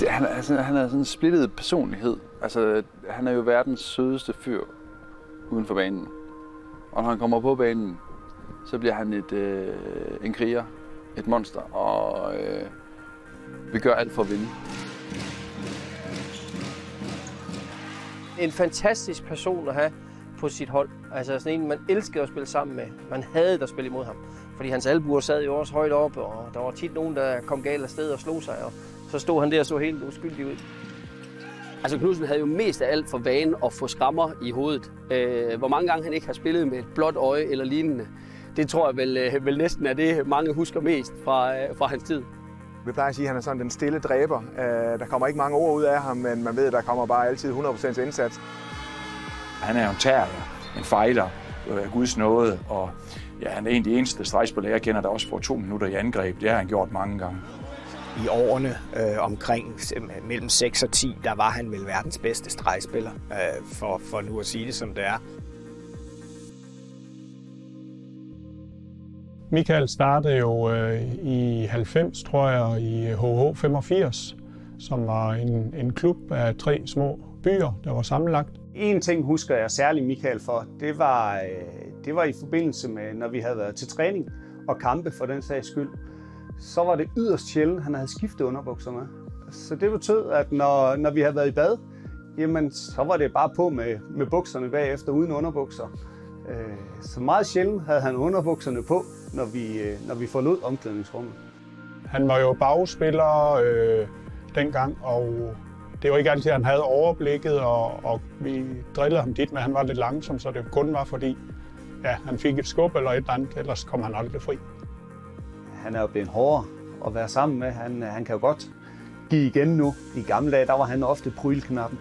Det, han, altså, han er sådan en splittet personlighed. Altså, han er jo verdens sødeste fyr uden for banen. Og når han kommer på banen, så bliver han et, øh, en kriger, et monster, og øh, vi gør alt for at vinde. En fantastisk person at have på sit hold. Altså sådan en, man elskede at spille sammen med. Man havde at spille imod ham. Fordi hans albuer sad jo også højt op, og der var tit nogen, der kom galt af sted og slog sig. Og så stod han der og så helt uskyldig ud. Altså Knudsen havde jo mest af alt for vane at få skrammer i hovedet. Øh, hvor mange gange han ikke har spillet med et blåt øje eller lignende, det tror jeg vel, øh, vel næsten er det, mange husker mest fra, øh, fra hans tid. Vi plejer at sige, at han er sådan den stille dræber. Øh, der kommer ikke mange ord ud af ham, men man ved, at der kommer bare altid 100% indsats. Han er jo en terrier, en fejler, øh, Guds nåde, og ja, han er en af de eneste stregspillere, jeg kender, der også får to minutter i angreb. Det har han gjort mange gange. I årene øh, omkring mellem 6 og 10, der var han vel verdens bedste stregspiller, øh, for, for nu at sige det som det er. Michael startede jo øh, i 90, tror jeg, i HH 85, som var en, en klub af tre små byer, der var sammenlagt. En ting husker jeg særligt Michael for, det var, øh, det var i forbindelse med, når vi havde været til træning og kampe for den sags skyld. Så var det yderst sjældent, han havde skiftet underbukser med. Så det betød, at når, når vi havde været i bad, jamen, så var det bare på med, med bukserne bagefter uden underbukser. Øh, så meget sjældent havde han underbukserne på, når vi, øh, når vi forlod omklædningsrummet. Han var jo bagspiller øh, dengang, og det var ikke altid, at han havde overblikket, og, og vi drillede ham dit, men han var lidt langsom, så det kun var fordi, ja, han fik et skub eller et eller andet, ellers kom han aldrig fri. Han er jo blevet hårdere at være sammen med. Han, han kan jo godt give igen nu. I gamle dage, der var han ofte prylknappen.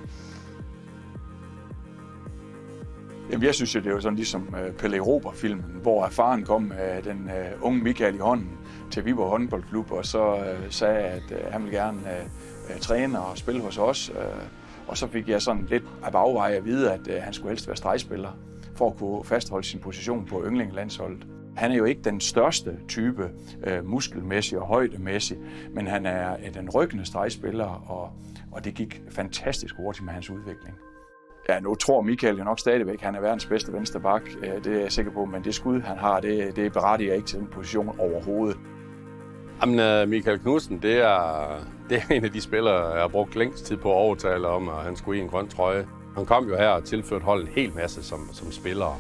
Jamen, jeg synes jo, det er jo sådan ligesom øh, Pelle Rober-filmen, hvor faren kom med den øh, unge Michael i hånden til Viborg håndboldklub, og så øh, sagde, at han ville gerne træne og spille hos os. Og så fik jeg sådan lidt af bagveje at vide, at han skulle helst være stregspiller, for at kunne fastholde sin position på yndlingelandsholdet. Han er jo ikke den største type øh, muskelmæssigt og højdemæssigt, men han er øh, den ryggende stregspiller, og, og det gik fantastisk hurtigt med hans udvikling. Ja, nu tror Michael jo nok stadigvæk, at han er verdens bedste venstre bak. Øh, det er jeg sikker på, men det skud, han har, det, det berettiger ikke til den position overhovedet. Jamen, øh, Michael Knudsen, det er, det er en af de spillere, jeg har brugt længst tid på at overtale om, at han skulle i en grøn trøje. Han kom jo her og tilførte holdet en hel masse som, som spiller,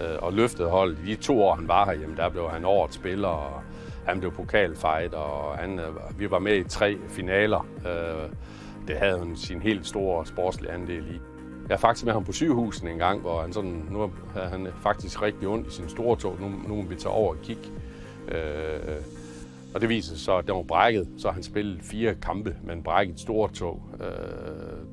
Øh, og løftede holdet. I de to år, han var herhjemme, der blev han årets spiller, og han blev pokalfight, og han, øh, vi var med i tre finaler. Øh, det havde han sin helt store sportslige andel i. Jeg er faktisk med ham på sygehusen en gang, hvor han sådan, nu havde han faktisk rigtig ondt i sin store tog. Nu, nu må vi tage over og kigge. Øh, og det viser sig så, at den var brækket, så han spillet fire kampe med en brækket store tog. Øh,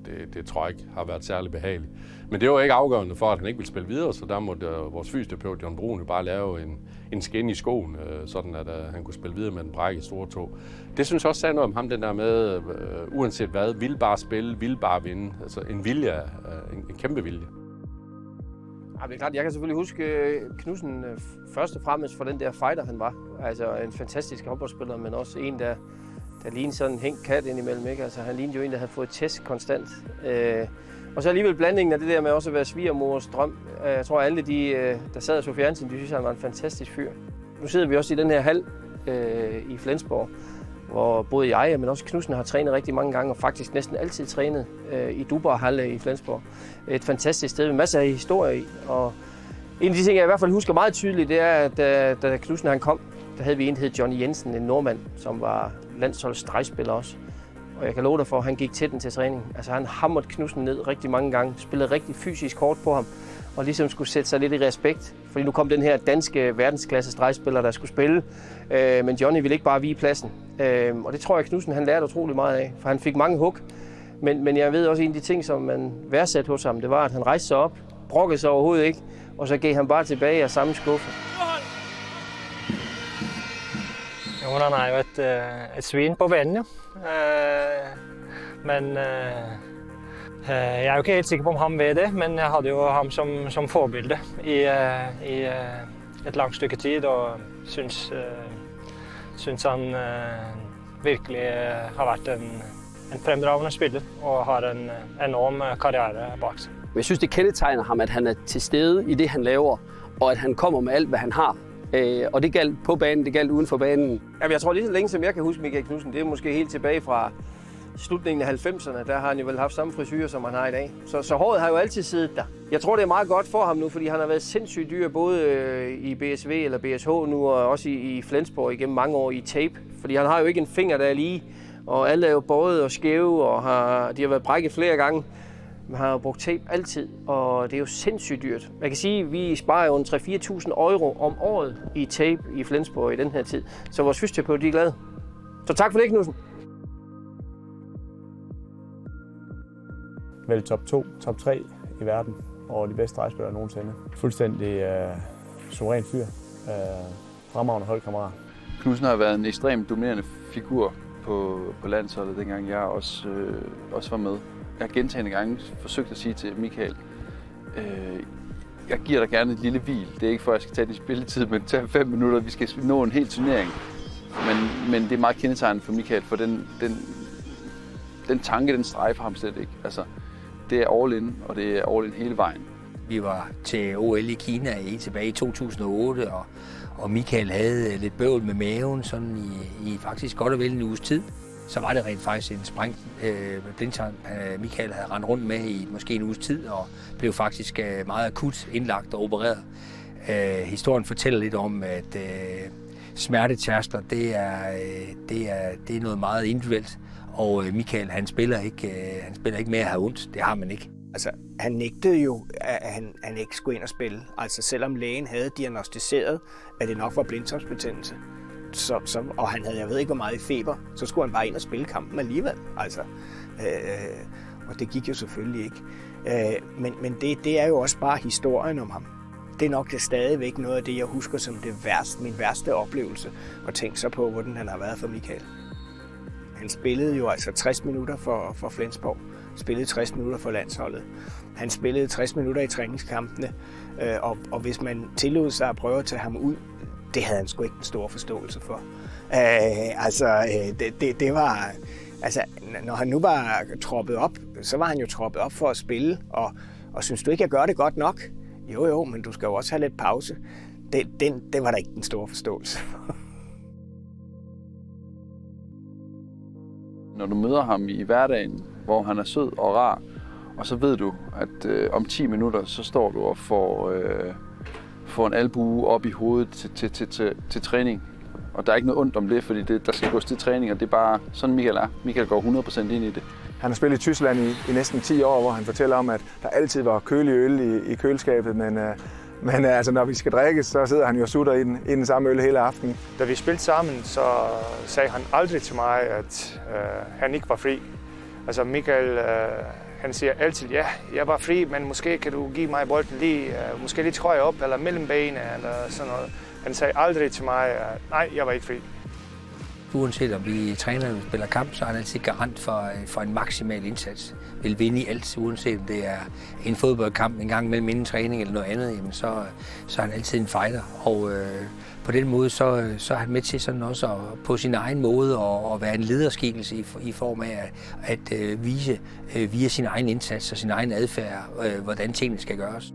det, det tror jeg ikke har været særlig behageligt. Men det var ikke afgørende for, at han ikke ville spille videre, så der måtte øh, vores fysioterapeut John Brun bare lave en, en skin i skoen, øh, sådan at øh, han kunne spille videre med en brækket store tog. Det synes jeg også sagde noget om ham, den der med, øh, uanset hvad, vil bare spille, vil bare vinde. Altså en vilje, øh, en, en kæmpe vilje. Ja, det er klart, jeg kan selvfølgelig huske øh, Knudsen øh, først og fremmest for den der fighter, han var. Altså en fantastisk håndboldspiller, men også en, der, der lignede sådan en hængt kat indimellem. Ikke? Altså, han lignede jo en, der havde fået test konstant. Øh, og så alligevel blandingen af det der med også at være svigermors drøm. Øh, jeg tror, alle de, der sad og så fjernsyn, de synes, han var en fantastisk fyr. Nu sidder vi også i den her hal øh, i Flensborg, hvor både jeg, men også Knudsen har trænet rigtig mange gange, og faktisk næsten altid trænet øh, i Dubar Halle i Flensborg. Et fantastisk sted med masser af historie i. Og en af de ting, jeg i hvert fald husker meget tydeligt, det er, at da, da Knudsen han kom, der havde vi en, der hed Johnny Jensen, en nordmand, som var landsholdsstregspiller også. Og jeg kan love dig for, at han gik til den til træning. Altså han hamrede Knudsen ned rigtig mange gange, spillede rigtig fysisk kort på ham, og ligesom skulle sætte sig lidt i respekt. Fordi nu kom den her danske verdensklasse stregspiller, der skulle spille. Øh, men Johnny ville ikke bare vige pladsen. Øh, og det tror jeg, Knudsen han lærte utrolig meget af, for han fik mange hug. Men, men jeg ved også, en af de ting, som man værdsatte hos ham, det var, at han rejste sig op, brokkede sig overhovedet ikke, og så gav han bare tilbage af samme skuffe. Jo, han er jo et, øh, et svin på vennen, ja. Øh, men øh, jeg er jo ikke helt sikker på om han ved det, men jeg hadde jo ham som, som forbilde i, i et langt stykke tid, og synes, synes han virkelig har vært en, en fremragende spiller og har en enorm karriere bak sig. Jeg synes, det kendetegner ham, at han er til stede i det, han laver, og at han kommer med alt, hvad han har. Og det galt på banen, det galt uden for banen. Jamen, jeg tror lige så længe, som jeg kan huske Michael Knudsen, det er måske helt tilbage fra slutningen af 90'erne. Der har han jo vel haft samme frisyr, som han har i dag. Så, så håret har jo altid siddet der. Jeg tror, det er meget godt for ham nu, fordi han har været sindssygt dyr, både øh, i BSV eller BSH nu, og også i, i Flensborg igennem mange år i tape. Fordi han har jo ikke en finger, der er lige, og alle er jo bøjet og skæve, og har, de har været brækket flere gange. Man har jo brugt tape altid, og det er jo sindssygt dyrt. Jeg kan sige, at vi sparer jo 3-4.000 euro om året i tape i Flensborg i den her tid. Så vores fysioterapeut er glade. Så tak for det, Knudsen. Vel top 2, top 3 i verden over de bedste drejspillere nogensinde. Fuldstændig øh, suveræn fyr. Øh, fremragende holdkammerat. Knudsen har været en ekstremt dominerende figur på, på landsholdet, dengang jeg også, øh, også var med jeg har gentagende gange forsøgt at sige til Michael, øh, jeg giver dig gerne et lille hvil. Det er ikke for, at jeg skal tage din spilletid, men tage fem minutter. Vi skal nå en hel turnering. Men, men det er meget kendetegnende for Michael, for den, den, den tanke, den strejfer ham slet ikke. Altså, det er all in, og det er all in hele vejen. Vi var til OL i Kina i tilbage i 2008, og, og Michael havde øh, lidt bøvl med maven sådan i, i faktisk godt og vel en uges tid så var det rent faktisk en spræng øh, blindtarm, øh, Michael havde rendt rundt med i måske en uges tid, og blev faktisk øh, meget akut indlagt og opereret. Øh, historien fortæller lidt om, at øh, smertetærster, det er, øh, det, er, det er noget meget individuelt, og øh, Michael, han spiller, ikke, øh, han spiller ikke med at have ondt. Det har man ikke. Altså, han nægtede jo, at han, han ikke skulle ind og spille. Altså, selvom lægen havde diagnostiseret, at det nok var blindtarmsbetændelse så, så, og han havde, jeg ved ikke hvor meget i feber, så skulle han bare ind og spille kampen alligevel. Altså, øh, og det gik jo selvfølgelig ikke. Øh, men men det, det er jo også bare historien om ham. Det er nok det stadigvæk noget af det, jeg husker som det værste, min værste oplevelse, og tænke så på, hvordan han har været for Michael. Han spillede jo altså 60 minutter for, for Flensborg, spillede 60 minutter for landsholdet. Han spillede 60 minutter i træningskampene, øh, og, og hvis man tillod sig at prøve at tage ham ud det havde han sgu ikke en stor forståelse for. Øh, altså, øh, det, det, det var... Altså, når han nu var troppet op, så var han jo troppet op for at spille, og, og synes du ikke, jeg gør det godt nok? Jo, jo, men du skal jo også have lidt pause. Det, den, det var der ikke den store forståelse for. Når du møder ham i hverdagen, hvor han er sød og rar, og så ved du, at øh, om 10 minutter, så står du og får... Øh, får en albue op i hovedet til, til, til, til, til træning. Og der er ikke noget ondt om det, fordi det, der skal gås til træning, og det er bare sådan Michael er. Michael går 100% ind i det. Han har spillet i Tyskland i, i næsten 10 år, hvor han fortæller om, at der altid var kølig øl i, i køleskabet, men, øh, men øh, altså, når vi skal drikke, så sidder han jo sutter i den, i den samme øl hele aftenen. Da vi spillede sammen, så sagde han aldrig til mig, at øh, han ikke var fri. Altså Michael, øh, han siger altid, ja, jeg var fri, men måske kan du give mig bolden lige, øh, måske lidt højere op, eller mellem benene, eller sådan noget. Han sagde aldrig til mig, at nej, jeg var ikke fri. Uanset om vi træner eller spiller kamp, så er han altid garant for, øh, for en maksimal indsats. Vil vinde i alt, uanset om det er en fodboldkamp en gang mellem inden træning eller noget andet, jamen så, så er han altid en fighter. Og øh, på den måde, så, så er han med til sådan også at, på sin egen måde at, at være en lederskikkelse i, i form af at, at øh, vise øh, via sin egen indsats og sin egen adfærd, øh, hvordan tingene skal gøres.